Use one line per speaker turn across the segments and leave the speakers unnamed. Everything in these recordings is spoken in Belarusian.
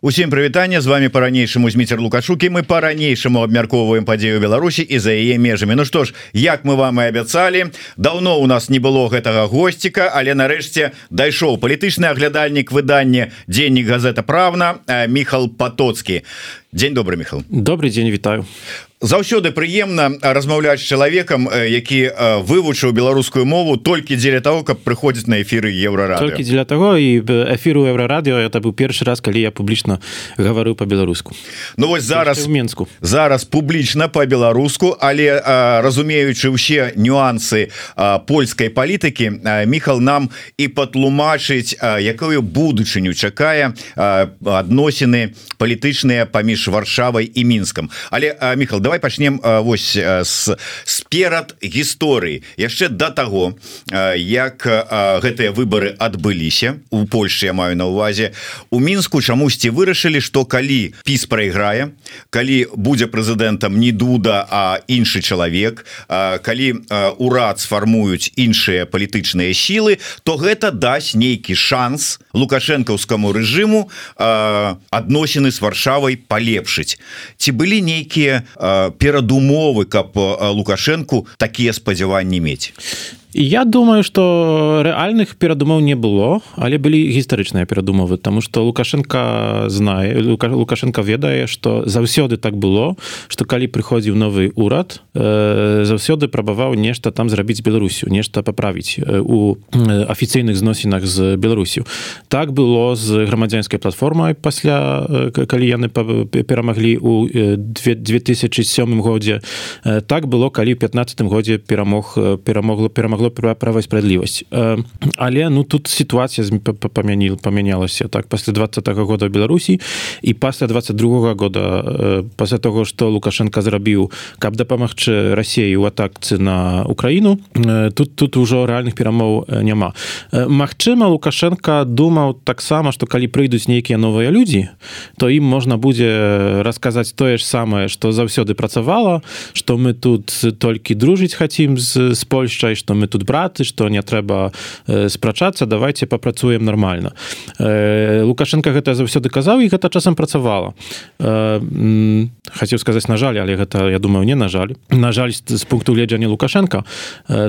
Усім прывітанне з вами по-ранейшаму зміцер лукашукі мы по-ранейшаму абмяркоўваем падзею Беларусі і за яе межамі. Ну што ж як мы вам і абяцалі давно у нас не было гэтага госціка але нарэшце дайшоў палітычны аглядальнік выдання дзеннік газета правна Михал потоцкі Дзень добрый Михал
добрый дзень вітаю.
Заўсёды прыемна размаўляць чалавекам які вывучыў беларускую мову толькі дзеля того каб прыходзіць на эфиры еўра
толькі дзеля того і эфіру еўрарадыо это быў першы раз калі я публічна гаварыў по-беларуску
Ну вось зараз
в Мску
зараз публічна по-беларуску але разумеючы ўсе нюансы польскай палітыкі Михал нам і патлумачыць якую будучыню чакае адносіны палітычныя паміж варшавай і мінскам але Михал давай пачнем вось с сперад гісторыі. Яшчэ до таго як гэтыя выборы адбыліся у Польше я маю на увазе у мінску чамусьці вырашылі что калі піс прайграе калі будзе прэзідэнтам не дуда а іншы чалавек калі урад сфармуюць іншыя палітычныя сілы то гэта дасць нейкі шанс лукашэнкаўскаму рэжыму адносіны с варшавай палепшыць ці былі нейкія перадумовы каб лукашэнку такія спадзяванні мець
Я думаю что рэальных перадумаў не было але былі гістарычныя перадумовы тому что лукашенко знае лукашенко ведае что заўсёды так было что калі прыходзіў новы урад э, заўсёды прабаваў нешта там зрабіць беларусю нешта паправіць у афіцыйных зносінах з беларусю так было з грамадзянскай платформай пасля калі яны перамаглі у 2007 годзе так было калі в 15 годзе перамог перамогла перамог могло права справядлівасць але ну тут сітуацыя памяніл памянялася так пасля двадцатого года Беларусі і пасля 22 года пасля того что лукашенко зрабіў каб дапамагчы рассеі у атакцы на Украіну тут тут ужо рэальных перамоў няма Магчыма лукашенко думаў таксама что калі прыйдуць нейкія новыя людзі то ім можна будзе расказаць тое ж самае что заўсёды працавала что мы тут толькі дружыць хацім з з Польшчай что мы тут браты что не трэба спрачацца давайте папрацуем нормально э, лукашенко гэта заўсёды казаў і гэта часам працавала. Хацеў сказаць на жаль але гэта я думаю не на жаль. На жаль з пункту гледжання лукашенко.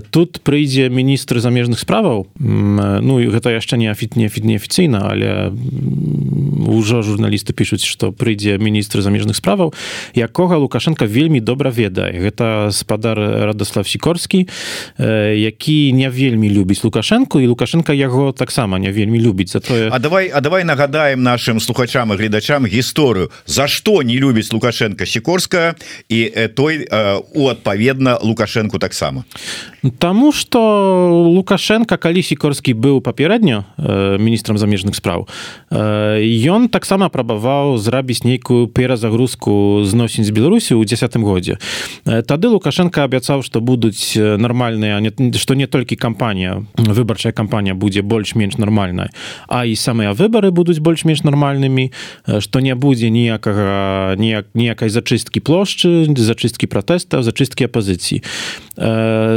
Тут прыйдзе міністр замежных справаў. Ну і гэта яшчэ не афіт не афіт неафіцыйна але ўжо журналісты пишутць что прыйдзе міністр замежных справаў якога лукашенко вельмі добра ведае. Гэта спадар радаслав сікорскі які які не вельмі любіць лукашенко і лукашенко яго таксама не вельмі любіць. За тое
А давай А давай нагадаем нашим слухачам і гледачам гісторыю за что не любіць лукашенко сікорская і той у адпаведна лукашенко таксама.
Таму что лукашенко калі сікорскі быў папярэдньо міністрам замежных спраў ён таксама прабаваў зрабіць нейкую перазагрузку зносін з беларусі ў десятым годзе. Тады лукашенко абяцаў что будуць нармальныя что не толькі кампанія выбарчая кампанія будзе больш-менш нармальная а і самыя выборы будуць больш-менш нармальнымі что не будзе ніякага ніяк ніякай зачысткі плошчы зачысткі пратэста зачысткі апозіцыі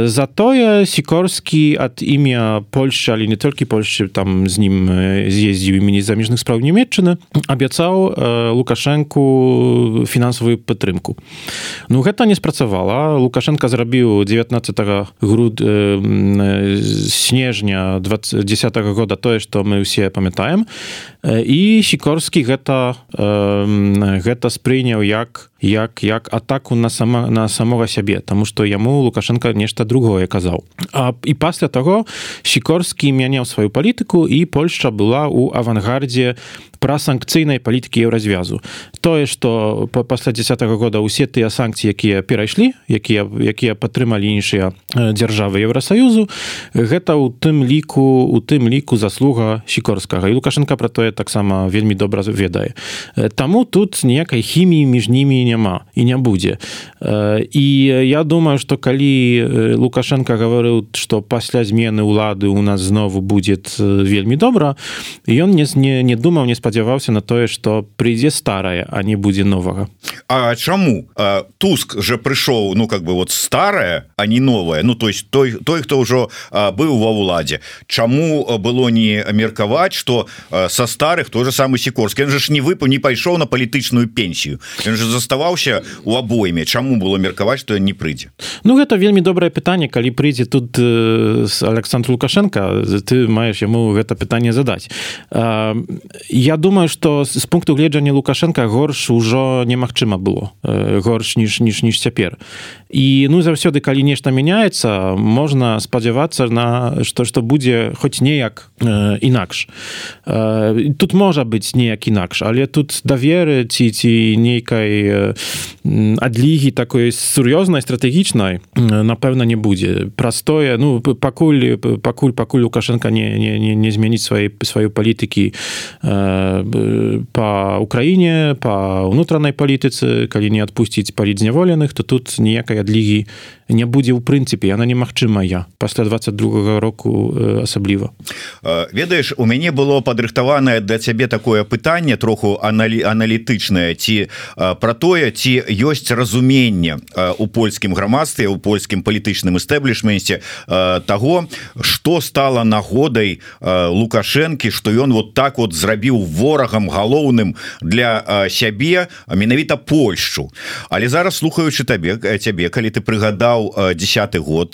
затое сікорскі ад імя Польшчы але не толькі Польшчы там з ім з'ездзіў імені замежных спраў нямметчыны абяцаў лукашэнку фінансавую падтрымку Ну гэта не спрацавала лукашенко зрабіў 19 груд снежня 2010 -го года тое что мы усе памятаем і сікорскі гэта гэта спрыняў як як як атаку на сама на самога сябе тому что яму лукашенко нешта другое казаў. А і пасля того сікорскі мяняў сваю палітыку і Польша была у авангардзе пра санкцыйнай палітыкі еўразвязу. Тое что пасля десят -го года усе тыя санкцыі якія перайшлі якія якія падтрымалі іншыя дзяржавы еўросаюзу гэта ў тым ліку у тым ліку заслуга сікорскага. І лукашенко про тое таксама вельмі добра ведае. Таму тут ніякай хіміі між німі няма і не будзе. І я думаю что калі лукашенко гаварыў что пасля змены улады у нас знову будет вельмі добра ён не не не думаў не спадзяваўся на тое что прыйдзе старое а не будзе новага.
А чаму? Туск же прыйшоў ну как бы вот старое а не новое ну то есть той той хто ўжо быў ва ўладзе. Чаму было не меркаваць что со старых той же самый сікорскі? Же ж не выпаў не пайшоў на палітычную пенсію. Ён же заставаўся у абойме. Чаму было меркаваць что не прыйдзе?
Ну гэта вельмі добрае пытанне. Калі прыйдзе тут э, Александр лукашенко ты маеш яму гэта пытанне задаць. Э, Я думаю что з пункту гледжання лукашенко горш ужо немагчыма было. Э, горш ніж ніж ніж цяпер. І ну заўсёды калі нешта мяняецца можна спадзявацца на што што будзе хоць неяк э, інакш. Э, тут можа быць неяк інакш але тут даверы ці ці нейкай э, адлігі такой сур'ёзнай стратэгічнай напэўна не будзе. Простое ну пакуль пакуль пакуль лукашенко не не, не, не змяніць свае сваю палітыкі э, по украіне по ўнутранай палітыцы калі не адпусціць палітзняволеных то тут ніякай адлігі не будзе ў прынцыпе яна немагчымая пасля 22 року асабліва.
Ведаеш у мяне было падрыхтаванае для цябе такое пытанне троху аналі аналітычнае ці про тое ці ёсць разуменне у польскім грамадстве у польскім палітычным эстэблішменце того что стало нагодай лукашэнкі что ён вот так вот зрабіў ворагам галоўным для сябе менавіта Польшу. Але зараз слухаючы табе цябе калі ты прыгадаў десятый год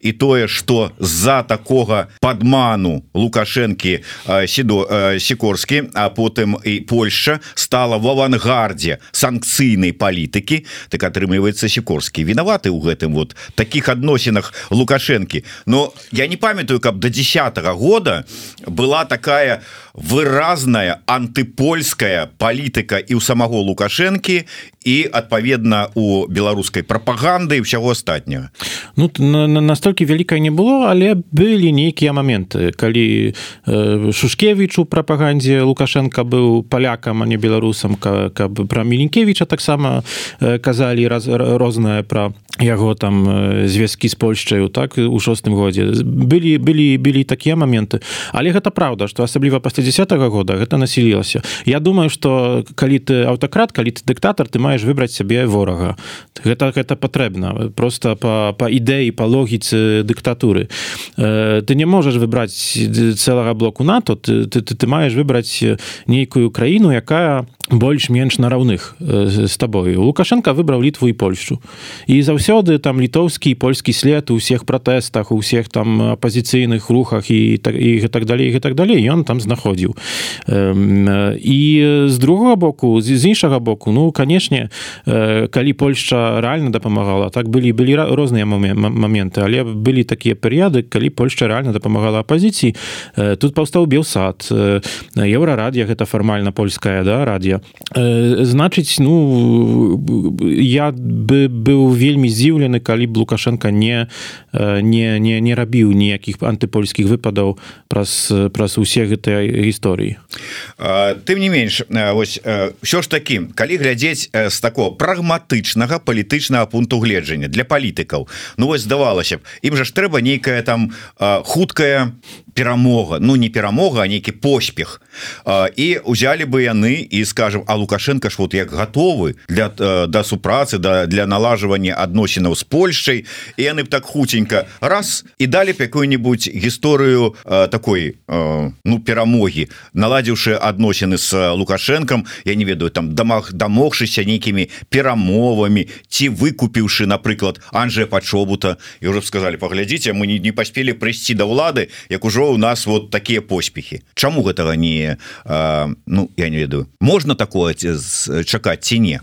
і тое что з-за такого падману лукашэнкі сідо сікорскі а потым і Польша стала в авангардзе санкцыйнай палітыкі так атрымліваецца сікорскі вінаваты ў гэтым вот таких адносінах лукашэнкі. Но я не памятаю каб до десятого года была такая выразная антыпольская палітыка і у самого лукашэнкі і адпаведна у беларускай прапаганды і ўсяго астатняга.
Ну настолькі вялікай не было але былі нейкія моменты калі э, шушкевич у прапагандзе лукашенко быў палякам а не беларусам каб пра меленкевича таксама э, казалі раз рознае пра яго там звязкі з польшчаю так у шостым годзе. Былі былі былі такія моменты але гэта правда что асабліва пасля десятого года гэта насілілася. Я думаю что калі ты аўтакрат калі ты дыктатор ты маеш выбраць сябе ворага. Гэта гэта патрэбна просто по па ідэі па логіцы дыктатуры. Ты не можаш выбраць цэлага блоку нато ты, ты, ты, ты маеш выбраць нейкую краіну якая больш-менш на раўных з табою. Лукашенко выбраў літву і польшу. І заўсёды там літоўскі польскі след у всех пратэстах у всех там апозіцыйных рухах і так і гэтак далей гэтак далей ён там знаходзіў і з другого боку з іншага боку ну канешне калі Польша реально дапамагала так былі былі розныя моменты але былі такія перыяды калі Польша реально дапамагала апозіцыі тут паўстаў белсад еўрарадія гэта фармальна польская да радія значыць ну я бы быў вельмі здзіўлены калі б лукашенко не не не не рабіў ніякіх антыпольскіх выпадаў праз праз усе гэтыя гісторыі.
Тым не менш вось ўсё ж такі калі глядзець з такого прагматычнага палітычнага пункту гледжання для палітыкаў Ну вось здавалася б ім жа ж трэба нейкая там хуткая перамога. Ну не перамога а нейкі поспех. І узялі бы яны і скажем а лукашенко ж вот як готовы для да супрацы да для налажвання адносінаў з Польшай і яны б так хуценька раз. І далі б якую-нибудь гісторыю такой ну перамогі наладзіўшы адносіны з лукашэнкам я не ведаю там дамах дамогшыся нейкімі перамовамі ці выкупіўшы напрыклад Анжея пачобута і уже сказали паглядзіце мы не, не паспелі прыйсці да ўлады як ужо у нас вот такія поспехи Чаму гэтага не а, ну я не ведаю. Можна такое чакаць ці не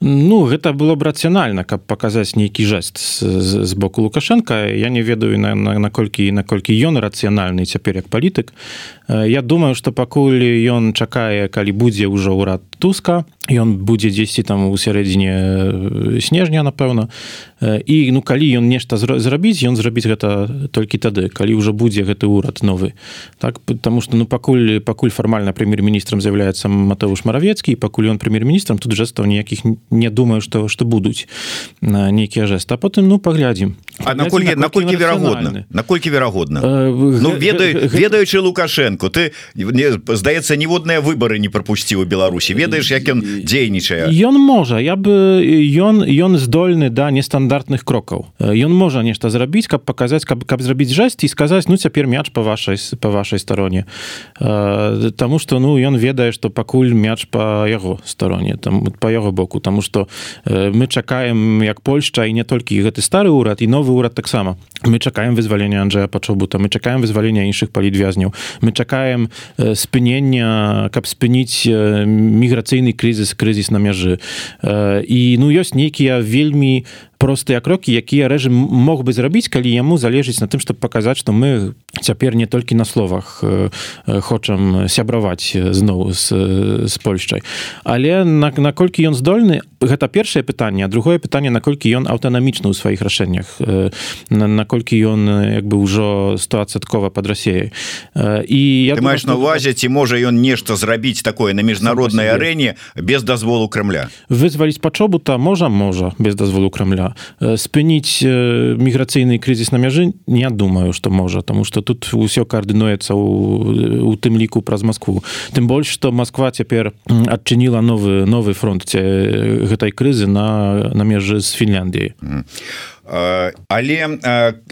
Ну гэта было б рацыянальна каб паказаць нейкі жест з, боку лукашенко я не ведаю на наколькі наколькі ён рацыянальны цяпер як палітык. Я думаю что пакуль ён чакае калі будзе ўжо ўрад туска ён будзе дзесьці там у сярэдзіне снежня напэўна і ну калі ён нешта зрабіць ён зрабіць гэта толькі тады калі ўжо будзе гэты ўрад новы так потому что ну пакуль пакуль фармальна прэм'ер-міністрам з'яўляецца Матэуш маравецкі пакуль ён прэм'ер-міністрам тут жэстаў ніякіх не думаю что что будуць нейкія жесты а потым ну паглядзім
А наколькі наколькі верагодна наколькі верагодна ну, ведаю ведаючы лукашенко ты мне здаецца ніводныя выборы не пропусціў у Беларусі ведаеш як ён дзейнічае?
Ён можа я бы ён ён здольны да нестандартных крокаў. Ён можа нешта зрабіць каб паказаць каб каб зрабіць жасць і сказаць ну цяпер мяч по вашай по вашай староне Таму что ну ён ведае что пакуль мяч по яго староне там по яго боку. Тому что мы чакаем як Польшча і не толькі гэты стары ўрад і новы ўрад таксама мы чакаем вызвалення Анджея пачобута мы чакаем вызвалення іншых палітвязняў мы чакаем спынення каб спыніць міграцыйны крызіс крызіс на мяжы і ну ёсць нейкія вельмі простыя крокі якія рэжым мог бы зрабіць калі яму залежыць на тым чтобы паказаць что мы цяпер не толькі на словах хочам сябраваць зноў з, з польшчай але наколькі ён здольны гэта першае пытанне другое пытанне наколькі ён аўтанамічны ў сваіх рашэннях наколькі ён як бы ўжо стоадсяткова под рассеяй і
я маеш на увазе ці можа ён нешта зрабіць такое на міжнароднай арэне без дазволу крамля
вызваліць пачобута можа можа без дазволу крамля спыніць міграцыйны крызіс на мяжы не думаю что можа тому что тут ўсё каардынуецца у, у тым ліку праз Москву. Тым больш что Москва цяпер адчыніла новы новы фронт гэтай крызы на на межы з Фінляндіяй
але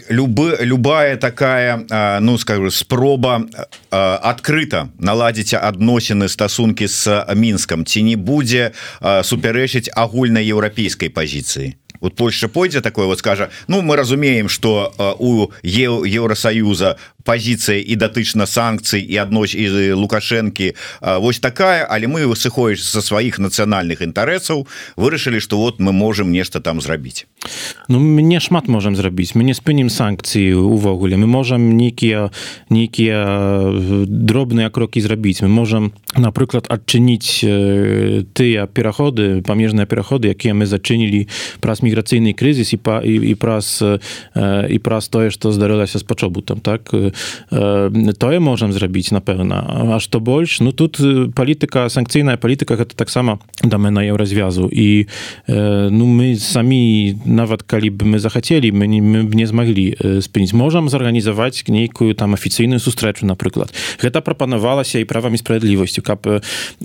любы любая такая ну скажу спроба адкрыта наладзіць адносіны стасункі з мінскам ці не будзе супярэчыць агульнай еўрапейскай пазіцыі вот Польша пойдзе такое вот скажа Ну мы разумеем что у Еўросоюза позиция і датычна санкцый і аднось из лукашэнкі Вось такая але мы высыходишь со сваіх нацыянальных інтарэсаў вырашылі что вот мы можем нешта там зрабіць.
Ну мне шмат можем зрабіць. Мы не спынім санкцыі увогуле. Мы можем нейкія нейкія дробныя крокі зрабіць. Мы можем напрыклад адчыніць тыя пераходы памежныя пераходы якія мы зачынілі праз міграцыйны крызіс і па і, і праз і праз тое што здарылася з пачобутам так тое можам зрабіць напэўна А што больш ну тут палітыка санкцыйная палітыка гэта таксама дамена еўразвязу і ну мы самі нават калі б мы захацелі мы не, мы не змаглі спыніць можам зарганізаваць нейкую там афіцыйную сустрэчу напрыклад гэта прапанавалася і правамі справядлівасцю каб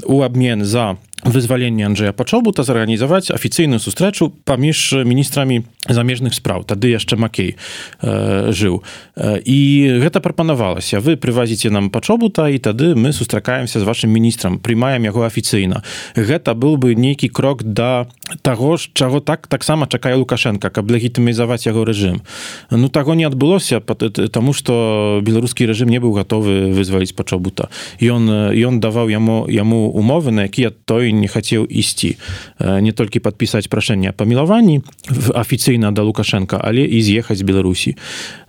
у абмен за вызвалення Анджея пачобута зарганізаваць афіцыйную сустрэчу паміж міністрамі замежных спраў тады яшчэ макей э, жыў і гэта прапанавалася вы прывазіце нам пачобута і тады мы сустракаемся з вашим міністрам прымаем яго афіцыйна гэта быў бы нейкі крок да таго ж чаго так таксама чакае лукашенко каб легітымізаваць яго рэжым ну таго не адбылося таму что беларускі рэжым не быў гатовы вызваліць пачобута ён ён даваў яму яму умовы на якія той не хацеў ісці не толькі подпісаць прашэнне памілаванні афіцыйна да лукашенко але і з'ехаць беларусі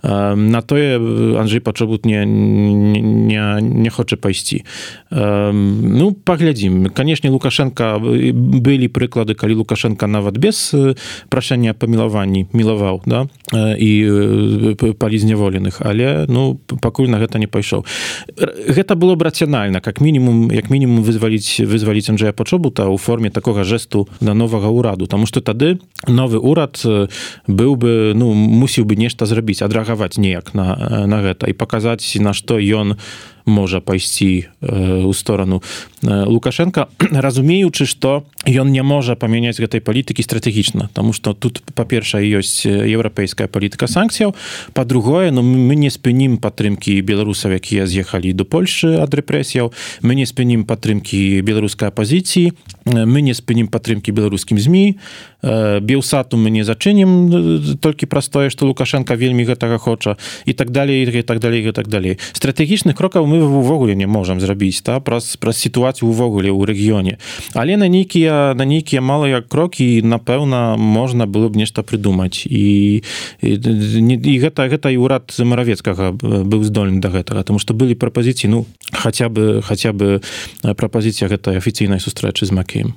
на тое Анжэй пачабут не не, не хоча пайсці ну паглядзім канешне лукашенко былі прыклады калі лукашенко нават без прашэння памілаванні мілаваў да і палізняволеных але ну пакуль на гэта не пайшоў гэта было б рацыянальна как мінімум як мінімум вызваліць вызваліць Анжея пачу пачобута ў форме такога жесту на новага ўраду тому что тады новы урад быў бы ну мусіў бы нешта зрабіць адрэагаваць неяк на на гэта і паказаць на што ён можа пайсці ў сторону лукашенко разумеючы что ён не можа памяняць гэтай палітыкі стратэгічна тому что тут па-першае ёсць еўрапейская палітыка санкцыяў по-другое но ну, мы не спынім падтрымки беларусаў якія з'ехалі до Польшы ад рэпрэсіяў мы не спынім падтрымки беларускай апозіцыі мы не спынім падтрымки беларускім змі біўсату мы не зачынім толькі праз тое что лукашенко вельмі гэтага хоча і так далее і так далее і так далее стратэгічных крокаў мы увогуле не можам зрабіць та праз праз сітуацыю увогуле ў рэгіёне але на нейкія на нейкія малыя крокі напэўна можна было б нешта прыдумаць і, і, і гэта гэта і ўрад маравецкага быў здольны да гэтага тому что былі прапазіцыі ну хаця бы хаця бы прапазіцыя гэтай афіцыйнай сустрэчы з макеем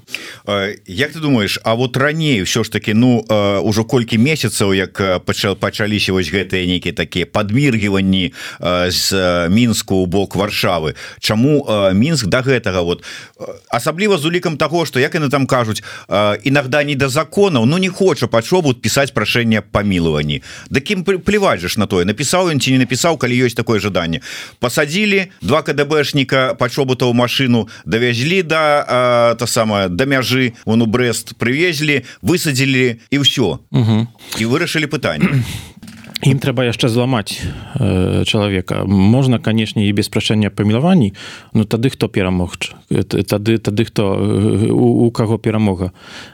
Як ты думаешь А вот раней ўсё ж таки ну ўжо колькі месяцаў як пачал пачаліся вось гэтыя нейкія такія падміргіванні з мінску у бок бок варшавы. Чаму мінск до да гэтага? Вот асабліва з улікам того что як яны там кажуць иногда не до законаў но не хоча пачобут писать прошение помилованні да кім плевать же на тое написал он ці не написал калі ёсць такое жаданне. Посадили два кДбшника пачобута ў машину давязлі да, та самая да мяжы он у брест привезли высадили і все і вырашылі пытанне
ім трэба яшчэ зламаць э, чалавека. Можна канешне і без прашэння памілаванні Ну тады хто перамогч тады тады хто у, у каго перамога?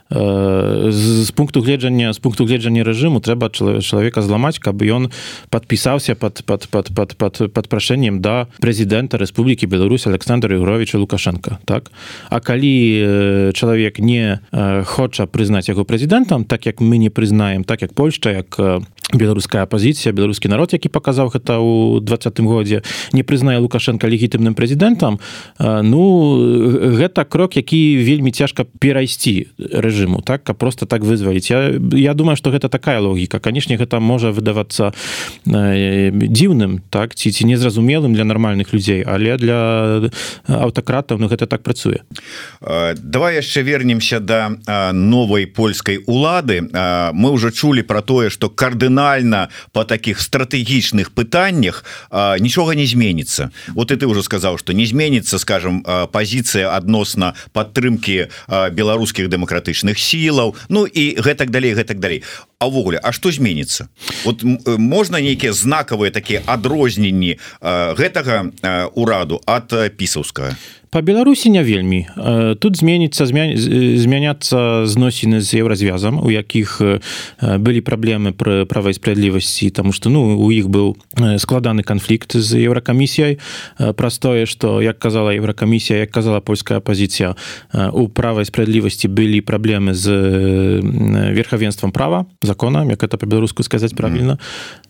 З, з пункту гледжання з пункту гледжання рэжыму трэба чалавека зламаць каб ён подпісаўся под под под под под под прашэннем да прэзідэнта Рэспублікі Беларусь Александр Ігровича лукашенко так? А калі чалавек не хоча прызнаць яго прэзідэнтам так як мы не прызнаем так як Польшча як беларуская апозіцыя беларускі народ які паказаў гэта ў двадцатым годзе не прызнае лукашенко легітымным прэзідэнтам. Ну гэта крок які вельмі цяжка перайсці рэжыму так? Каб просто так вызваліць. Я, я думаю что гэта такая логіка. Канешне гэта можа выдавацца дзіўным так? Ці ці незразумелым для нармальных людзей але для аўтакратаў ну гэта так працуе.
Давай яшчэ вернемся до да новой польскай улады. Мы уже чулі про тое что кардынал кардынальна по таких стратэгічных пытаннях нічога не зменится вот и ты уже сказал что не зменится скажем позиция адносна падтрымки беларускіх дэмакратычных сілаў Ну і гэтак далей гэтак далей увогуле А что зменится вот можно нейкіе знакавыя такія адрозненні гэтага ураду от пісаўская
по беларусі не вельмі. Тут зменіцца змяняцца зносіны з еўразвязам у якіх былі праблемы пры правай справядлівасці тому что ну у іх быў складаны канфлікт з еўракамісіяй. Простое что як казала еўракамісія як казала польская апозіцыя у правай справядлівасці былі праблемы з верхавенствам права закона як это по-беларуску сказаць правильно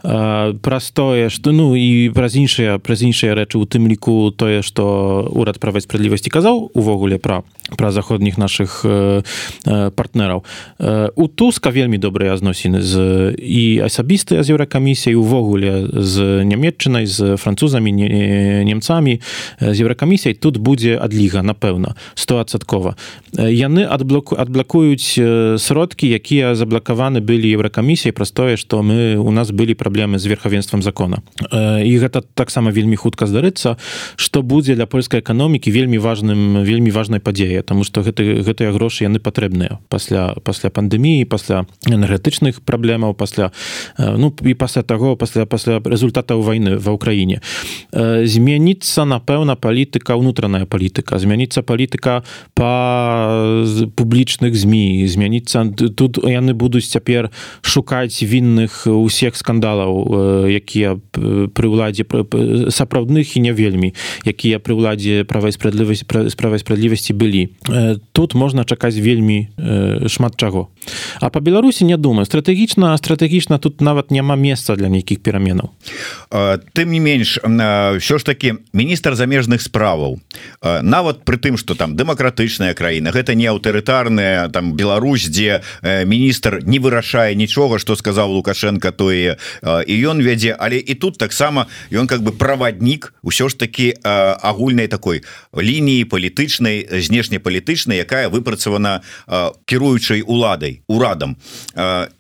mm. простое что ну і праз іншыя праз іншыя рэчы у тым ліку тое что урад правай справядлівасці казаў увогуле пра пра заходніх наших э, э, партнераў. Э, у туска вельмі добрыя зносіны з і асабістыя з еўракамісіяй увогуле з нямметчынай з французамі немцамі. З еўракамісіяй тут будзе адліга напэўна стоадсадкова яны адблоку адблакуюць сродкі якія заблакаваны былі еўракамісіяй праз тое што мы у нас былі праблемы з верхавенствам закона. І гэта таксама вельмі хутка здарыцца што будзе для польскай эканомікі вельмі вельмі важным вельмі важной падзея тому что гэты гэтыя грошы яны патрэбныя пасля пасля пандеміі пасля энергетычных праблемаў пасля ну і пасля того пасля пасля результатаў войны ва ўкраіне. Змяніцца напэўна палітыка унутраная палітыка. Змяніцца палітыка па публічных змі. Змяніцца тут яны будуць цяпер шукаць вінных усіх скандалаў якія пры ўладзе сапраўдных і не вельмі якія пры ўладзе правай справ справядлівасць справа справядлівасці былі тут можна чакаць вельмі шмат чаго а по беларусі не думаю стратэгічна стратэгічна тут нават няма месца для нейкіх пераменаў
тым не менш все ж таки міністр замежных справаў нават при тым что там дэмакратычная краіна гэта не аўтарытарная там Беларусь дзе міністр не вырашае нічога что сказаў лукашенко тое і ён вядзе але і тут таксама ён как бы праваднік усё ж таки агульнай такой лініі палітычнай знешнепалітычнай якая выпрацавана кіруючай уладай урадам.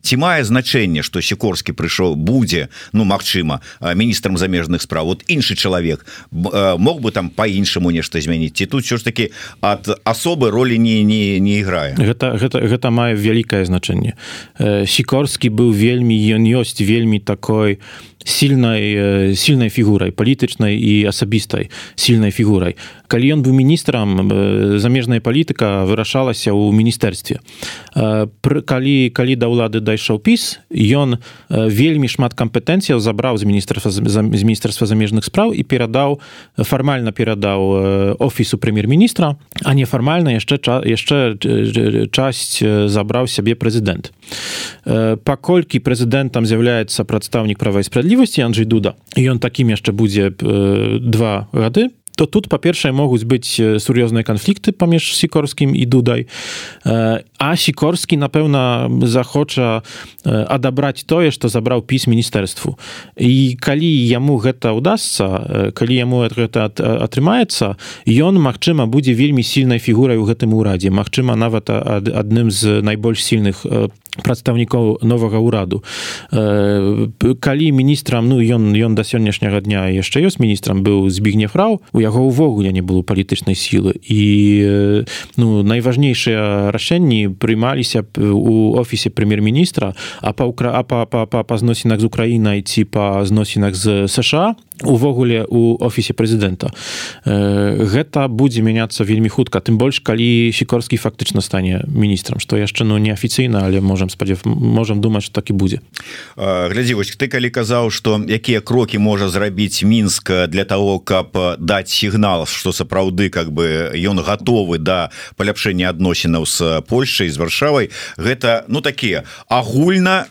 Ці мае значэнне что сікорскі прыйшоў будзе ну Мачыма міністрам замежных справ вот іншы чалавек мог бы там по-іншаму нешта змяніць? Ці тут все ж таки ад асобы ролі не не не іграе?
Гэта гэта гэта мае вялікае значэнне. Сікорскі быў вельмі ён ёсць вельмі такой у сильной сильной фігурай палітычнай і асабістай сильной фігурай калі ён быў міністрам замежная палітыка вырашалася ў міністэрстве калі калі да ўлады дайшоў піс ён вельмі шмат кампетэнцыяў забраў з міністерства з міністерства замежных спраў і перадаў фармальна перадаў офісу прэм'ер-міністра а нефармальна яшчэ яшчэ часць забраў сябе прэзідэнт. Паколькі прэзідэнтам з'яўляецца прадстаўнік права і справядлівасці Анджей дуда ён такім яшчэ будзе два гады то тут па-першае могуць быць сур'ёзныя канфлікты паміж сікорскім і дудай а сікорскі напэўна захоча адабраць тое што забраў піс міністэрству і калі яму гэта ўдасца калі яму гэта атрымаецца ён магчыма будзе вельмі сильнай фігурай у гэтым урадзе Магчыма нават адным з найбольш сильных прадстаўнікоў новага ўраду. Калі міністрам ну ён ён да сённяшняга дня яшчэ ёсць міністрам быў збігне фрау у яго ўвогуле не было палітычнай сілы. І ну найважнейшыя рашэнні прымаліся у офісе прэм'ер-міністра а па а па па па па зносінах з украінай ці па зносінах з сша увогуле у офісе прэзідэнта. Гэта будзе мяняцца вельмі хутка. Тым больш калі сікорскі фактычна стане міністрам што яшчэ ну неафіцыйна але можа можем спадзяв можем думаць что так і будзе.
Глядзі вось ты калі казаў что якія крокі можа зрабіць мінск для того каб даць сігнал что сапраўды как бы ён готовы да паляпшэння адносінаў с Польшай з варшавай гэта ну такія агульна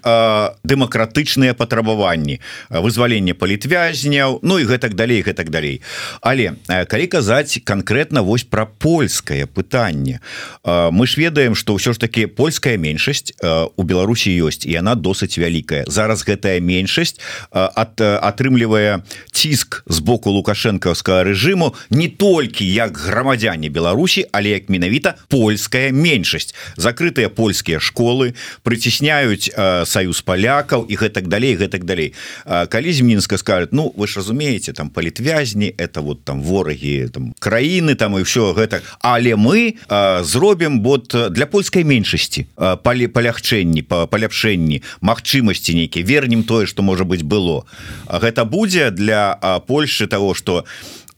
дэмакратычныя патрабаванні. Вызвалення палітвязняў Ну і гэтак далей гэтак далей. Але калі казаць конкретно вось про польскае пытанне мы ж ведаем что ўсё ж таки польская меншасць у Беларусі ёсць і она досыць вялікая. Зараз гэтая меншасць от атрымлівае ціск з боку лукашэнкаўскага рэжыму не толькі як грамадзяне Беларусі але як менавіта польская меншасць. Закрытыя польскія школы прыцісняюць саюз палякаў і гэтак далей гэтак далей. Калі з мінска скажут Ну вы ж разумееце там палітвязні это вот там ворагі там краіны там і все гэта. Але мы зробім вот для польскай меншасці палі палягчы палягчэнні по паляпшэнні магчымасці нейкі вернем тое что можа быть было. Гэта будзе для Польши того что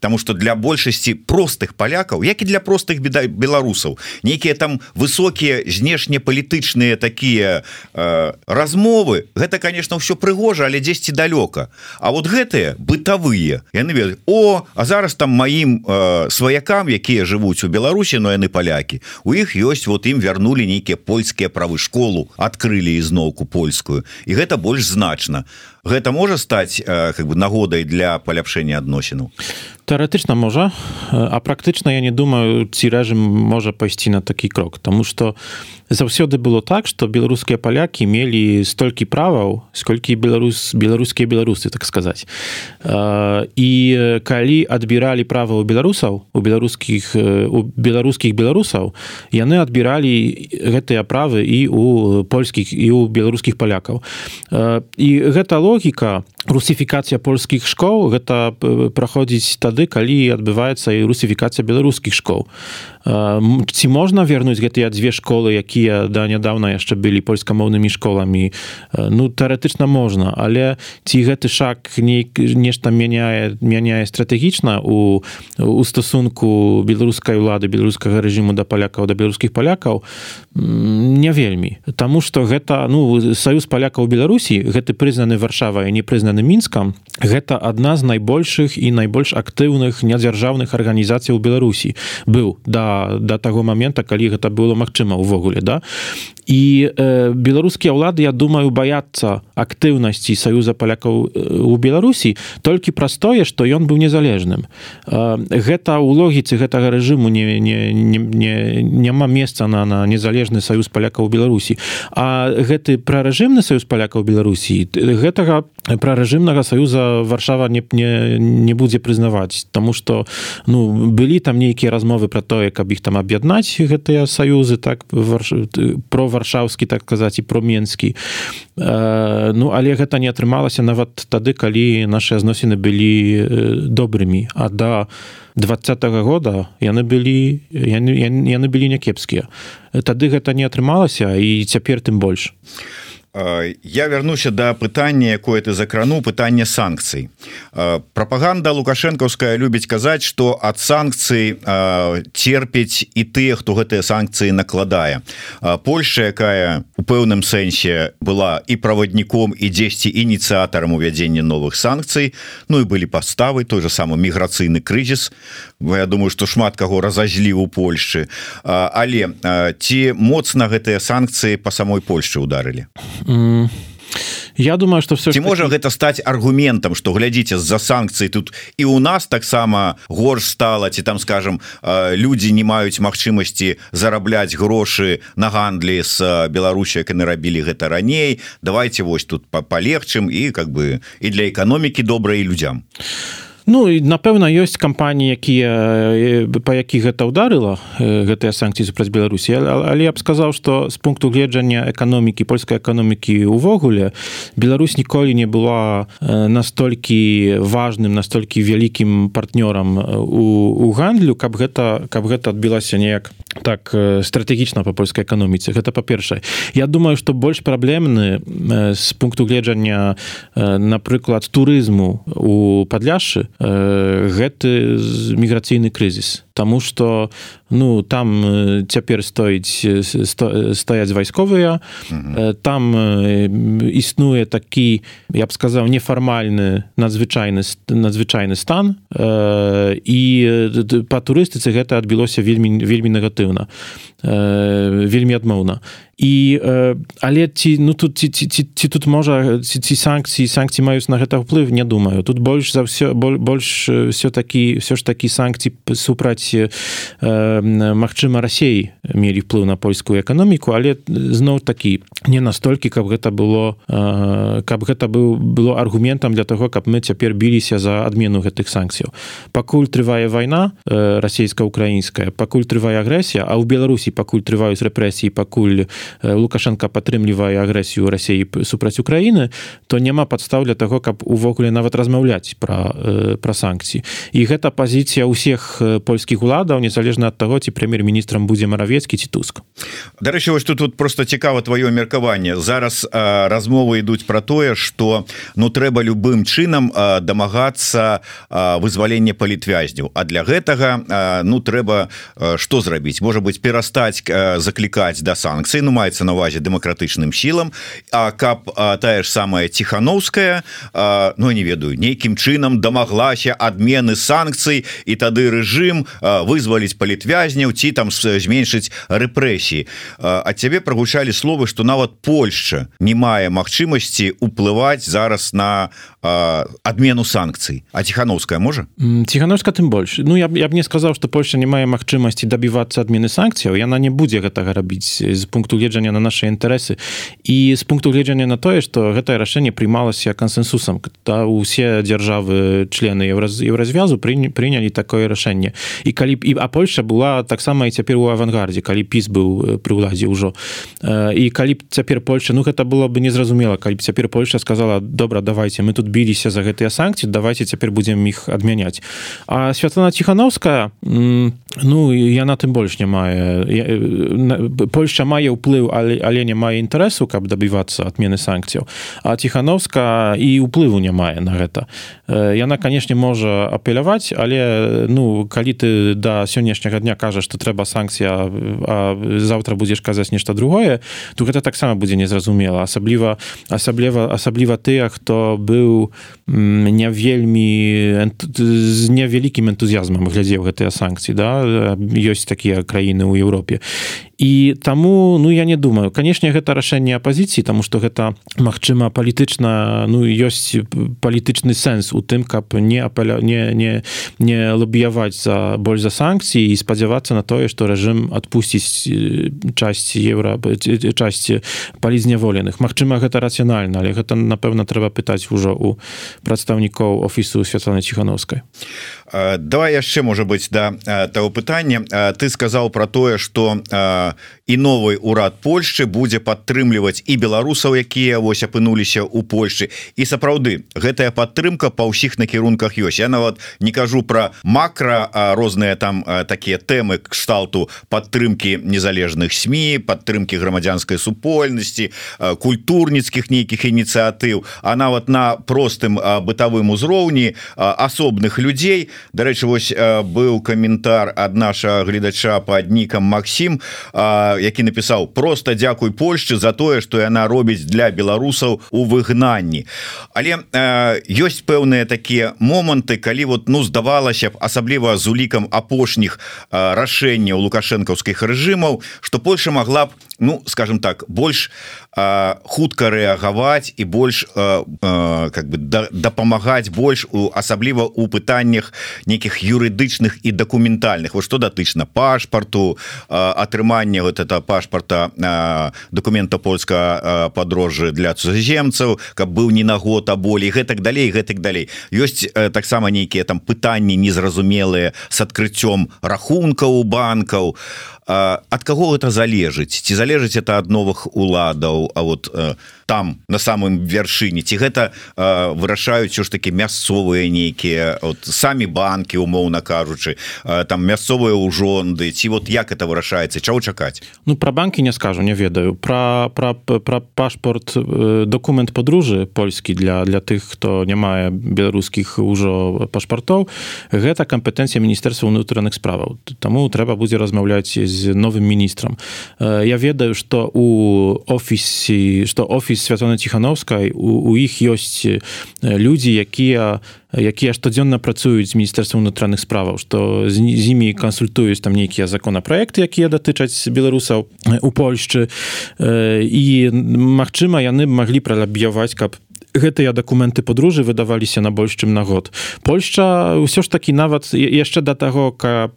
потому что для большасці простых палякаў як і для простых беда беларусаў нейкія там высокія знешнепалітычныя такія э, размовы гэта конечно все прыгожа але 10 далёка. А вот гэтыя бытавыя яны ведаюць О а зараз там маім э, сваякам якія жывуць у Беларусі но яны палякі у іх ёсць вот ім вярнулі нейкія польскія правы школу адкрылі ізноўку польскую і гэта больш значна гэта можа стаць э, как бы нагодай для паляпшэння адносінаў?
Тэарэтычна можа а практычна я не думаю ці рэжым можа пайсці на такі крок тому что заўсёды было так что беларускія палякі мелі столькі праваў сколькі беларус беларускія беларусы так сказаць. І калі адбіралі права у беларусаў у беларускіх у беларускіх беларусаў яны адбіралі гэтыя правы і у польскіх і у беларускіх палякаў. І гэта логіка русіфікацыя польскіх школ гэта праходзіць тады калі адбываецца і русіфікацыя беларускіх школ ці можна вернуць гэтыя дзве школы якія да нядаўна яшчэ былі польскамоўнымі школамі? Ну тэарэтычна можна але ці гэты шаг не нешта мяняе мяняе стратэгічна у у стасунку беларускай улады беларускага рэжыму да палякаў да беларускіх палякаў? Не вельмі. Таму что гэта ну саюз палякаў беларусі гэты прызнаны варшава і не прызнаны мінскам гэта адна з найбольшых і найбольш актыўных нядзяржаўных арганізацый у беларусі. Быў да да таго момента калі гэта было магчыма увогуле да і э, беларускія ўлады я думаю баяцца актыўнасці саюза палякаў у беларусі толькі праз тое што ён быў незалежным э, гэта ў логіцы гэтага рэжыму не, не, не, не няма месца на на незалежны саюз палякаў беларусі а гэты прарэжымны саюз палякаў беларусі гэтага прарэжымнага саюза варшава не не, не будзе прызнаваць тому что ну былі там нейкія размовы про тое каб іх там аб'яднаць гэтыя саюзы так варш... про варшаўскі так казаць і про менскі э, ну але гэта не атрымалася нават тады калі наши зносіны былі э, добрымі. А да двадцатого года яны былі яны, яны былі някепскія. Тады гэта не атрымалася і цяпер тым больш. а
я вярнуся да пытання якое ты закрану пытання санкцый. Прапаганда лукашэнкаўская любіць казаць что ад санкцый терпіць і тыя хто гэтыя санкцыі накладае. Польша якая у пэўным сэнсе была і правадніком і дзесьці ініцыятарам увядзення новых санкцый Ну і былі паставы той же самы міграцыйны крызіс. Я думаю что шмат каго разазлі у Польшчы але ці моцна гэтыя санкцыі по самой Польшчы ударылі
Я думаю что все
ці можа таки... гэта стаць аргументам что глядзіце з-за санкцыі тут і у нас таксама горш стала ці там скажем людзі не маюць магчымасці зарабляць грошы на гандлі с Беларусі як яны рабілі гэта раней. Давайте вось тут палегчым і как бы і для эканомікі добрай людзям.
а Ну і напэўна ёсць кампаніі якія па якіх гэта ўдарыла гэтыя санкцыі супраць Беларусі. Але я б сказаў што з пункту гледжання эканомікі польскай эканомікі увогуле Беларусь ніколі не была настолькі важным настолькі вялікім партнёрам у, у гандлю каб гэта каб гэта адбілася неяк так стратэгічна па польскай эканоміцы. Гэта па-першае. Я думаю што больш праблемны з пункту гледжання напрыклад турызму у падляшы гэты міграцыйны крызіс Таму что ну там цяпер стоіць сто, стаяць вайсковыя там існуе такі я б сказаў нефармальны надзвычайны надзвычайны стан і па турыстыцы гэта адбілося вельмі вельмі негатыўна вельмі адмоўна і але ці ну тут ці, ці, ці, ці тут можа ці, ці санкцыі санкцыі маюць на гэта ўплыв не думаю. Тут больш за все больш все такі все ж такі санкцыі супраць Мачыма рассей мелі ўплыў на польскую эканоміку але зноў такі не настолькі каб гэта было каб гэта быў было аргументам для того каб мы цяпер біліся за адмену гэтых санкцыяў. Пакуль трывае вайна расійска-украінская пакуль трывае агрэсія а ў беларусі пакуль трываюць рэпрэсіі пакуль лукашенко падтрымлівае агрэсію рассіі супраць Україніны то няма падстаў для того каб увогуле нават размаўляць пра пра санкцыі. І гэта пазіцыя ўсіх польскіх уладаў незалежна ад таго ці прэм'ер-міністрам будзе маравецкі ці туск.
Дарэчы вось тут тут просто цікава твоё меркаванне. Зараз а, размовы ідуць про тое что ну трэба любым чынам дамагацца вызвалення палітвязняў. А для гэтага а, ну трэба что зрабіць? Можа быть перастаць заклікаць да санкцыі ну маецца на увазе дэмакратычным сілам. А каб а, тая ж самая ціхановская Ну не ведаю нейкім чынам дамаглася адмены санкцый і тады рэжым вызваліць палітвязняў ці там зменшыць рэпрэсіі ад цябе прагучалі словы што нават Польшча не мае магчымасці уплываць зараз на адмену санкцый. А ціхановская можа?
Ціхановска тым больш. Ну я, я б не сказаў што Польша не мае магчымасці дабівацца адмены санкцыяў. Яна не будзе гэтага рабіць з пункту гледжання на наши інтарэсы. І з пункту гледжання на тое што гэтае рашэнне прымалася кансенсусам. Та усе дзяржавы члены еўразвязу прынялі такое рашэнне. І калі б і а Польша была таксама і цяпер у авангардзе калі піс быў пры ўладзе ўжо. І калі б цяпер Польша Ну гэта было бы незразумела калі б цяпер Польша сказала добра давайте мы тут биліся за гэтыя санкцыі давайте цяпер будем іх адмяняць а святлана ціхановская ну яна тым больш не мае Польша мае ўплыў але але не мае інтарэсу каб дабівацца адмены санкцыяў а ціхановска і ўплыву не мае на гэта. Яна канешне можа апеляваць але ну калі ты да сённяшняга дня кажаш што трэба санкцыя завтра будзеш казаць нешта другое то гэта таксама будзе незразумела асабліва асабліва асабліва тыя хто быў не вельмі з невялікім энтузіазмам глядзеў гэтыя санкцыі да ёсць такія краіны ў Еўропе і таму ну я не думаю. Канешне гэта рашэнне апозіцыі тому что гэта Мачыма палітычна ну ёсць палітычны сэнс у тым каб не апаля не не не лобіяваць за больш за санкцыі і спадзявацца на тое што рэжым адпусціць часці еўра часці палізняволеных. Мачыма гэта рацыянальна але гэта напэўна трэба пытаць ужо у прадстаўнікоў офісу святланы ціхановскай
давай яшчэ можа быть да того пытання ты сказаў про тое что і новый урад Польшчы будзе падтрымліваць і беларусаў якія вось апынуліся у Польшчы. І сапраўды гэтая падтрымка па ўсіх накірунках ёсць. Я нават не кажу про макро розныя там такія тэмы кшталту падтрымки незалежных сМ падтрымки грамадзянской супольнасці культурніцкіх нейкіх ініцыятыў а нават на простым бытавым узроўні асобных людзей. Дарэчы вось быў каментар ад наша гледача по аднікам Макссім а які напісаў просто дзякуй Польшчы за тое что яна робіць для беларусаў у выгнанні але э, ёсць пэўныя такія моманты калі вот ну здавалася б асабліва з улікам апошніх э, рашэнняў лукашэнкаўскіх рэжымаў что Польша могла б ну скажем так больш хутка рэагаваць і больш как бы дапамагаць больш у асабліва у пытаннях нейкіх юрыдычных і дакументальных. Вот что датычна пашпарту атрымання вот это пашпарта документа польска падрожжы для цуземцаў каб быў не на год а болей гэтак далей гэтак далей. Ёсць таксама нейкія там пытанні незразумелыя с адкрыццём рахункаў банкаў ад каго это залежыць? Ці залежыць это ад новых уладаў А вот там на самым вяршыні? Ці гэта вырашаюць ж таки мясцовыя нейкія от самі банки умоўна кажучы там мясцовыя ўжонды? Ці вот як это вырашаецца? Чаго чакаць?
Ну про банки не скажу не ведаю. Про про про пашпорт документ подружы польскі для для тых хто не мае беларускіх ужо пашпартоў гэта кампетэнцыя міністэрства ўнутраных справаў. Таму трэба будзе размаўляць з новым міністрам я ведаю что у офісе что офіс святлана ціхановскай у, у іх ёсць людзі якія якія штодзённа працуюць з міністэрства ўнутраных справаў што з, з імі кансультуюць там нейкія законапраекты якія датычаць беларусаў у Польшчы і магчыма яны маглі пралаб'яваць каб гэтыя дакументы подружы выдаваліся на больш чым на год Польшча ўсё ж такі нават яшчэ да таго каб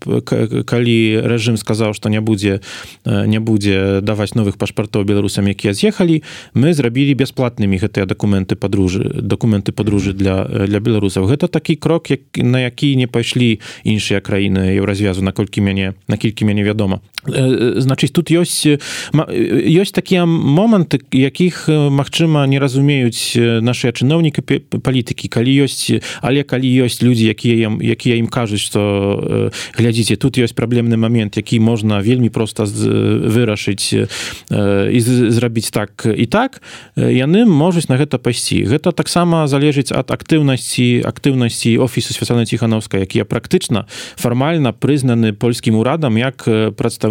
калі рэжым сказаў што не будзе не будзе даваць новых пашпартоў беларусам якія з'ехалі мы зрабілі бясплатнымі гэтыя дакументы подружы дакументы подружы для для беларусаў. Гэта такі крок як на які не пайшлі іншыя краіны еўразвязу наколькі мяне накількі мяне вядома значыць тут ёсць ёсць такія моманты якіх магчыма не разумеюць нашыя чыноўнікі палітыкі калі ёсць але калі ёсць людзі якія якія ім кажуць што глядзіце тут ёсць праблемны момент які можна вельмі проста вырашыць і зрабіць так і так яны можуць на гэта пайсці гэта таксама залежыць ад актыўнасці актыўнасці офісу святлана ціхановска якія практычна фармальна прызнаны польскім урадам як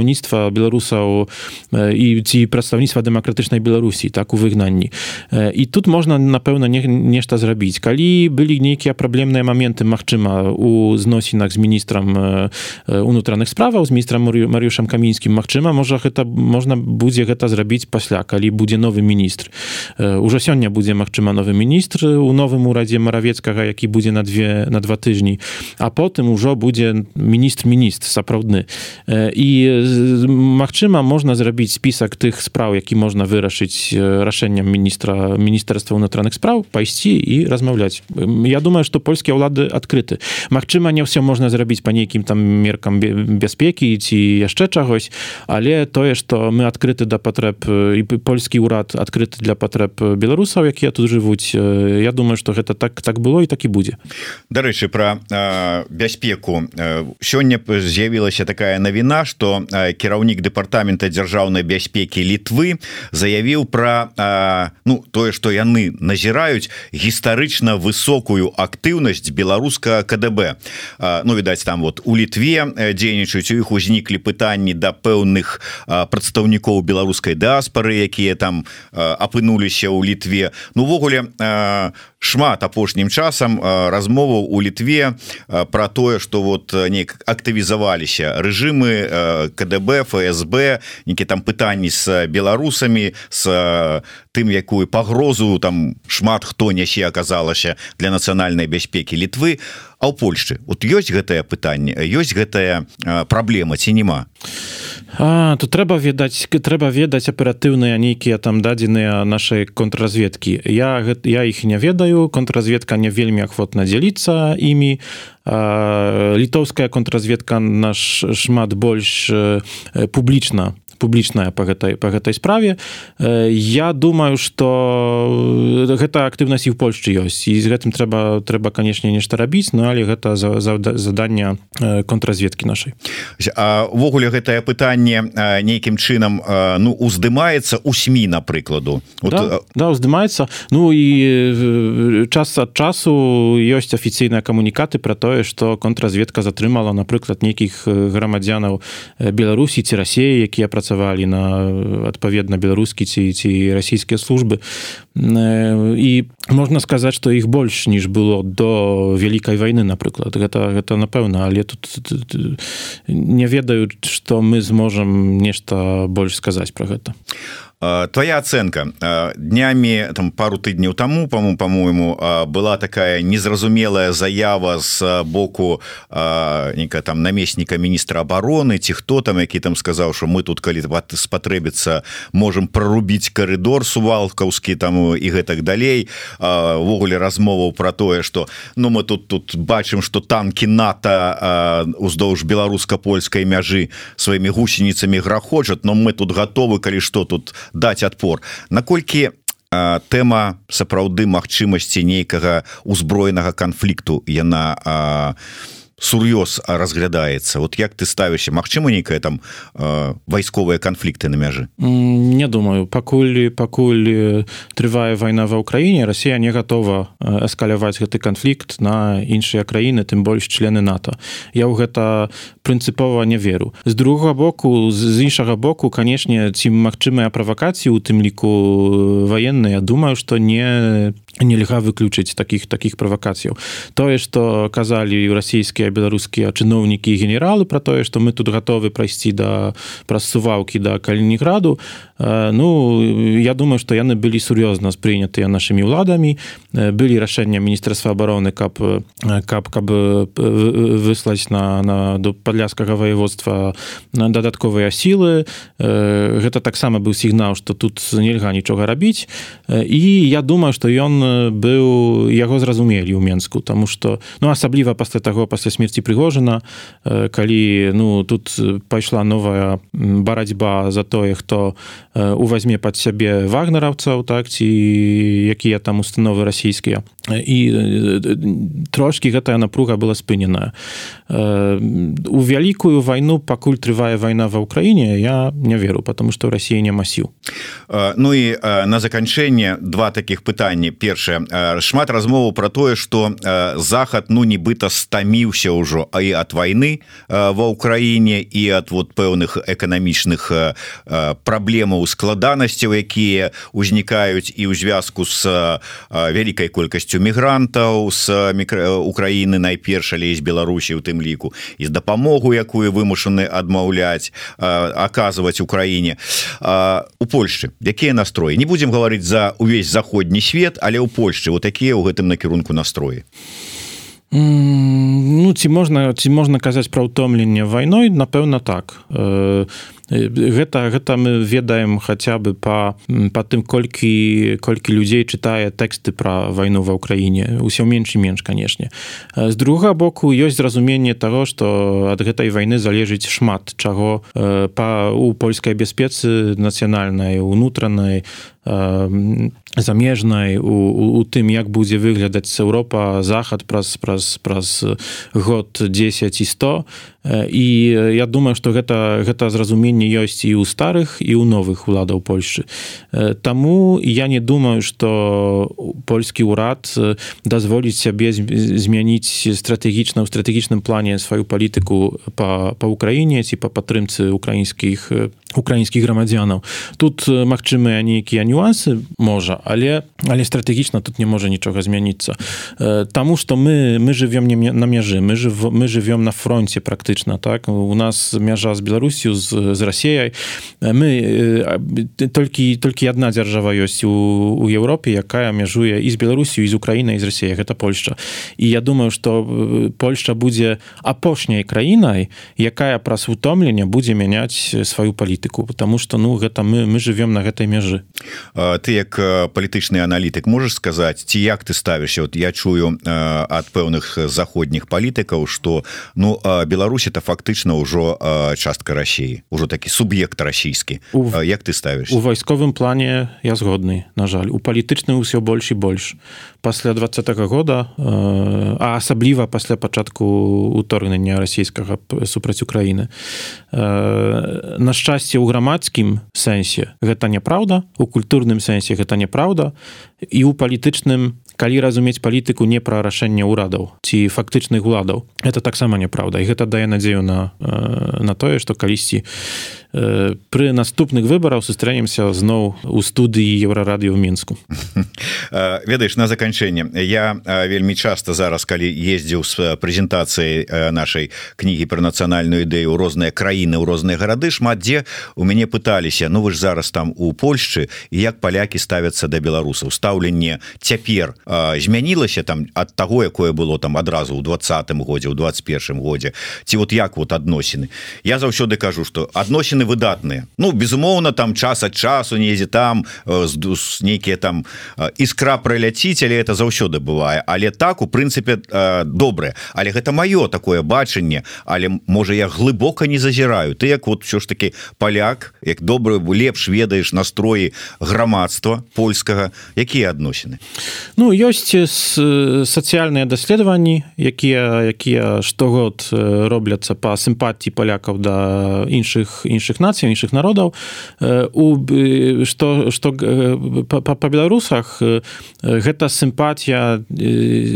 прадстаўніцтва беларусаў і ці прадстаўніцтва дэмакратычнай беларусі так у выгнанні і тут можна на напэўна не, нешта зрабіць калі былі нейкія праблемныя моменты Мачыма у зносінах з міністрам унутраных справаў з міністрам Марюшам камінскім Мачыма можа гэта можна будзе гэта зрабіць пасля калі будзе новы міністр уже сёння будзе Мачыма новы міністр у новым урадзе маравецкага які будзе на две на два тыжні а потым ужо будзе міністр міністр сапраўдны і Мачыма можна зрабіць спісак тых спраў які можна вырашыць рашэннем міністра міністэрства ўнутраных спраў пайсці і размаўляць Я думаю что польскія ўлады адкрыты Мачыма не ўсё можна зрабіць по нейкім там меркам бяспекі ці яшчэ чагось але тое что мы адкрыты да патрэб і польскі ўрад адкрыты для патрэб беларусаў якія тут жывуць Я думаю что гэта так так было і так і будзе.
Дарэчы про бяспеку. Сёння з'явілася такая навіна что кіраўнік дэпартамента дзяржаўнай бяспекі літвы заявіў про ну тое что яны назіраюць гістарычна высокую актыўнасць беларуска КДБ Ну відаць там вот у літве дзейнічаюць у іх узніклі пытанні да пэўных прадстаўнікоў беларускай дыаспары якія там апынуліся ў літве. Ну увогуле шмат апошнім часам размоваў у літве про тое что вот неяк актывізаваліся рэжымы КДБ ФСБ некі там пытанні з беларусамі с тым якую пагрозу там шмат хто нясе аказалася для нацыянальнай бяспекі літвы а ў Польшчы? Вот ёсць гэтае пытанне ёсць гэтая праблема ці няма?
А, тут трэба ведаць трэба ведаць аператыўныя нейкія там дадзеныя нашай контрразведкі. Я я іх не ведаю контрразведка не вельмі ахвотна дзяліцца імі. Літоўская контрразведка наш шмат больш публічна публічная по гэтай по гэтай справе. Я думаю что гэта актыўнасць і в Польшчы ёсць. І з гэтым трэба трэба канешне нешта рабіць. Ну але гэта за, за задання контрразведкі нашай.
Увогуле гэтае пытанне нейкім чынам ну уздымаецца у сМ напрыкладу
вот... да, да уздымаецца. Ну і час ад часу ёсць афіцыйныя камунікаты про тое что контрразведка затрымала напрыклад нейкіх грамадзянаў Беларусі ці рассеі якія працавалі працавалі на адпаведна беларускі ці ці расійскія службы і можна сказаць што іх больш ніж было до вялікай вайны напрыклад гэта гэта напэўна але тут не ведаю што мы зможам нешта больш сказаць про гэта
твоя оценка. Днями там пару тыдняў тому по-моему по-моему была такая незразумелая заява з боку нека там намесніка міністра обороны ці хто там які там сказаў что мы тут калі спатрэбіцца можем прорубіць коридор сувалкаўскі там і гэтак далей. Ввогуле размоваў про тое что ну мы тут тут бачым что танки нато уздоўж беларуска-польскай мяжы сваімі гусеніцамі грахочат но мы тут готовы калі что тут даць адпор. Наколькі тэма сапраўды магчымасці нейкага узброенага канфлікту яна а, сур'ёз разглядаецца. Вот як ты ставішся Мачыма нейкая там э, вайсковыя канфлікты на мяжы?
Не думаю. Пакуль пакуль трывае вайна ва ўкраіне Росія не готова эскаляваць гэты канфлікт на іншыя краіны тым больш члены НАТО. Я ў гэта прынцыпова не веру. З другого боку з іншага боку канешне ці магчымыя правакацыі у тым ліку ваенныя думаю что не нельга выключыць таких таких правакацыяў. Тое что казалі расійскія беларускія чыноўнікі генералы про тое что мы тут готовы прайсці да праз суваўкі да калінінграду. Ну я думаю что яны былі сур'ёзна спрынятыя нашими ўладамі. Былі рашэння міністерства обороны каб каб каб выслаць на на до падляскага воеводства на дадатковыя сілы. Гэта таксама быў сігнал что тут нельга нічога рабіць. І я думаю что ён быў яго зразумелі ў Мску тому что ну асабліва пасля таго пасля смерти прыгожана калі ну тут пайшла новая барацьба за тое хто увазьме под сябе вагнараўцаў так ці якія там установы расійскія і трошки гэтая напруга была спыненая у вялікую вайну пакуль трывае вайна ва ўкраіне я не веру потому что Росія не масіў
Ну і на заканчэнне два таких пытанні перш першае шмат размову про тое что захад ну нібыта стаміўся ўжо а і от войны ва ўкраіне і от вот пэўных эканамічных праблемаў складанасцяў якія узнікаюць і ў звязку с вялікай колькасцю мігрантаў с Украіны найперш але з Беларусі у тым ліку і з дапамогу якую вымушаны адмаўляць аказваць Украіне. У Польшчы якія настроі? Не будемм гаварыць за увесь заходні свет але ў Польшчы вот такія ў гэтым накірунку настроі
Ну ці можна ці можна казаць пра ўтомленне вайной напэўна так гэта гэта мы ведаем хаця бы по па тым колькі колькі людзей чытае тэксты пра вайну ва ўкраіне. Усё менш і менш канешне. З друга боку ёсць зразуменне того что ад гэтай вайны залежыць шмат чаго па у польскай бяспецы нацыянальнай унутранай замежнай у, у, у тым як будзе выглядаць Еўропа захад праз праз праз год 10 і 100 і я думаю что гэта гэта зразуменне ёсць і ў старых і ў новых уладаў Польшчы Таму я не думаю что польскі ўрад дазволіць сябе змяніць стратэгічна ў стратэгічным плане сваю палітыку па па ўкраіне ці па падтрымцы украінскіх украінскіх грамадзянаў. Тут магчымыя нейкія нюансы можа але але стратэгічна тут не можа нічога змяніцца. Таму что мы мы живвем не на мяжы мы жив мы живвем на фронте практычна так? У нас мяжа з Беларусю з, з Расеяй мы толькі толькі одна дзяржава ёсць у, у Еўропе якая мяжуе і з Беларусю з Украінай з Расея гэта Польшча. І я думаю что Польшча будзе апошняй краінай якая праз утомлення будзе мяняць сваю палітыку. Потому что ну гэта мы мы живвем на гэтай мяжы.
Ты як палітычны аналітык можешь сказаць ці як ты ставішся? Вот я чую ад пэўных заходніх палітыкаў что ну Беларусь это фактычна ўжо частка Росіі ужо такі суб'ект расійскі як ты ставіш
у вайсковым плане я згодны на жаль. У палітычным усё больш і больш. Пасля двадцатого года а асабліва пасля пачатку уторгнення расійскага супраць Украіны на шчасце ў грамадскім сэнсе гэта няправда у культурным сэнсе гэта няправда і ў палітычным калі разумець палітыку не пра рашэнне ўрадаў ці фактычных уладаў это таксама няправда і гэта дае надзею на на тое што калісьці пры наступных выбараў сустрэнемся зноў у студыі еўрарадыё ў мінску.
Ведаеш на заканчэнне. Я вельмі часто зараз калі ездзіў з прэзентацыяй нашай кнігі пра нацыянальную ідэю ў розныя краіны ў розныя гарады шмат дзе у мяне пыталіся Ну вы ж зараз там у Польшчы як палякі ставяцца да беларусаў? Стаўленне цяпер змянілася там ад таго якое было там адразу ў двадцатым годзе ў 21 годзе. Ці вот як вот адносіны? Я заўсёды кажу что адносіны выдатныя. Ну безумоўна там час ад часу незе там э, нейкіе там э, іскра проляціць але это заўсёды бывае. Але так у прынцыпе э, добрае. Але гэта маё такое бачанне але можа я глыбока не зазіраю. Ты як вот все ж таки поляк як добрый лепш ведаеш настроі грамадства польскага якія адносіны?
Ну ёсць сацыяльныя даследаванні якія якія штогод робляцца по сімпатіі палякаў да іншых іншых нацый іншых народаў. У что что по беларусах гэта сімпатія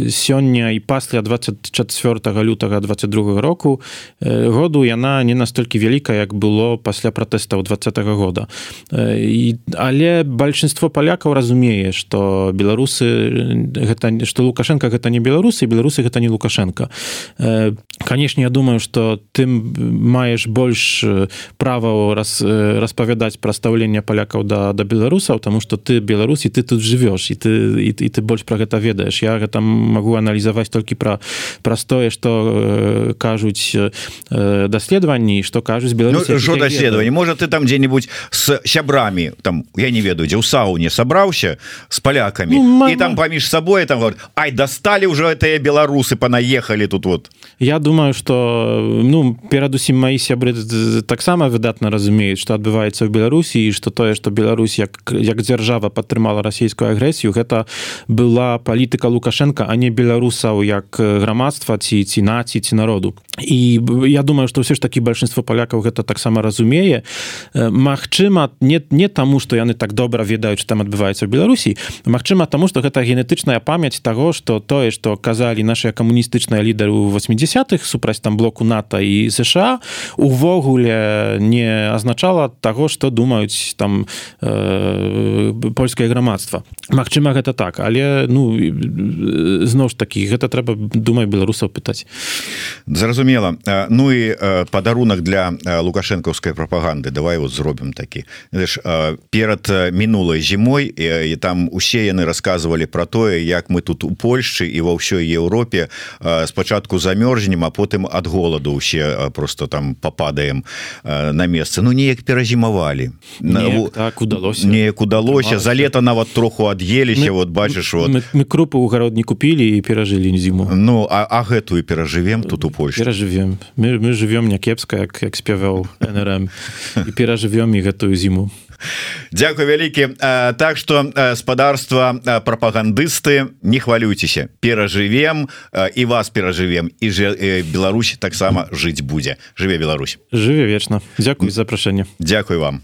сёння і пасля 24 лютага 22 року году яна не настолькі вялікая як было пасля пратэстаў два -го года і але большинство палякаў разумее что беларусы гэта что лукашенко гэта не беларусы беларусы гэта не лукашенко. Канешне я думаю что ты маеш больш права права раз распавядаць пра стаўленне палякаў да да беларусаў тому что ты беларусі ты тут живвеш і ты і, і ты больш про гэта ведаеш. Я гэта могу аналізаваць толькі пра простое что э, кажуць э, даследаванні что кажуць беларус
ну, даследаванне можа ты там дзе-нибудь с сябрамі там я не ведаю дзе ў сауне сабраўся с палякамі ну, і там паміж сабой там говорит, Ай дасталі ўжо гэтыя беларусы панаехалі тут вот
я думаю что ну перадусім мои сябры таксама выдатна разумеюць что адбываецца ў беларусі і что тое что Беларусь як як дзяржава падтрымала расійскую агрэсію гэта была палітыка лукашенко а не беларусаў як грамадства ці ці наці ці народу. І я думаю что все ж таки большинство палякаў гэта таксама разумее. Мачыма не не таму что яны так добра ведаюць там адбываецца в Беларусі Мачыма тому что гэта генетычная памяць того что тое что казалі наши камуністычныя лідары у 80-х супраць там блоку нато і сша увогуле не азначала того что думаюць там э, польскае грамадства. Мачыма гэта так але ну зноў ж такі гэта трэба думаю беларусаў пытаць.
Зразумела. Ну і падарунак для лукашэнкаўскай прапаганды. Давай вот зробім такі. Перад мінулай зімой і там усе яны рассказывалі про тое як мы тут у Польшчы і ва ўсёй Еўропе спачатку замёрзнем а потым ад голаду усе просто там попадаем на месцы. Ну неяк перазімавалі.
Так удалося.
неяк удалося. За лета нават троху ад'еліся вот бачыш вот
мы, мы крупы ў гарод не купілі і перажылі зіму.
Ну а, а гэтую перажывем тут у Польше
перажывем. Мы, мы живвем някепска як як спяваў нрм і перажывем і гэтую зіму
Дякую вялікі. Так что спадарства прапагандысты не хвалюйцеся. Перажывем і вас перажывем. І же Беларусь таксама жыць будзе. Жыве Беларусь.
Жыве вечна. Дякую запрашэнне
Дякую вам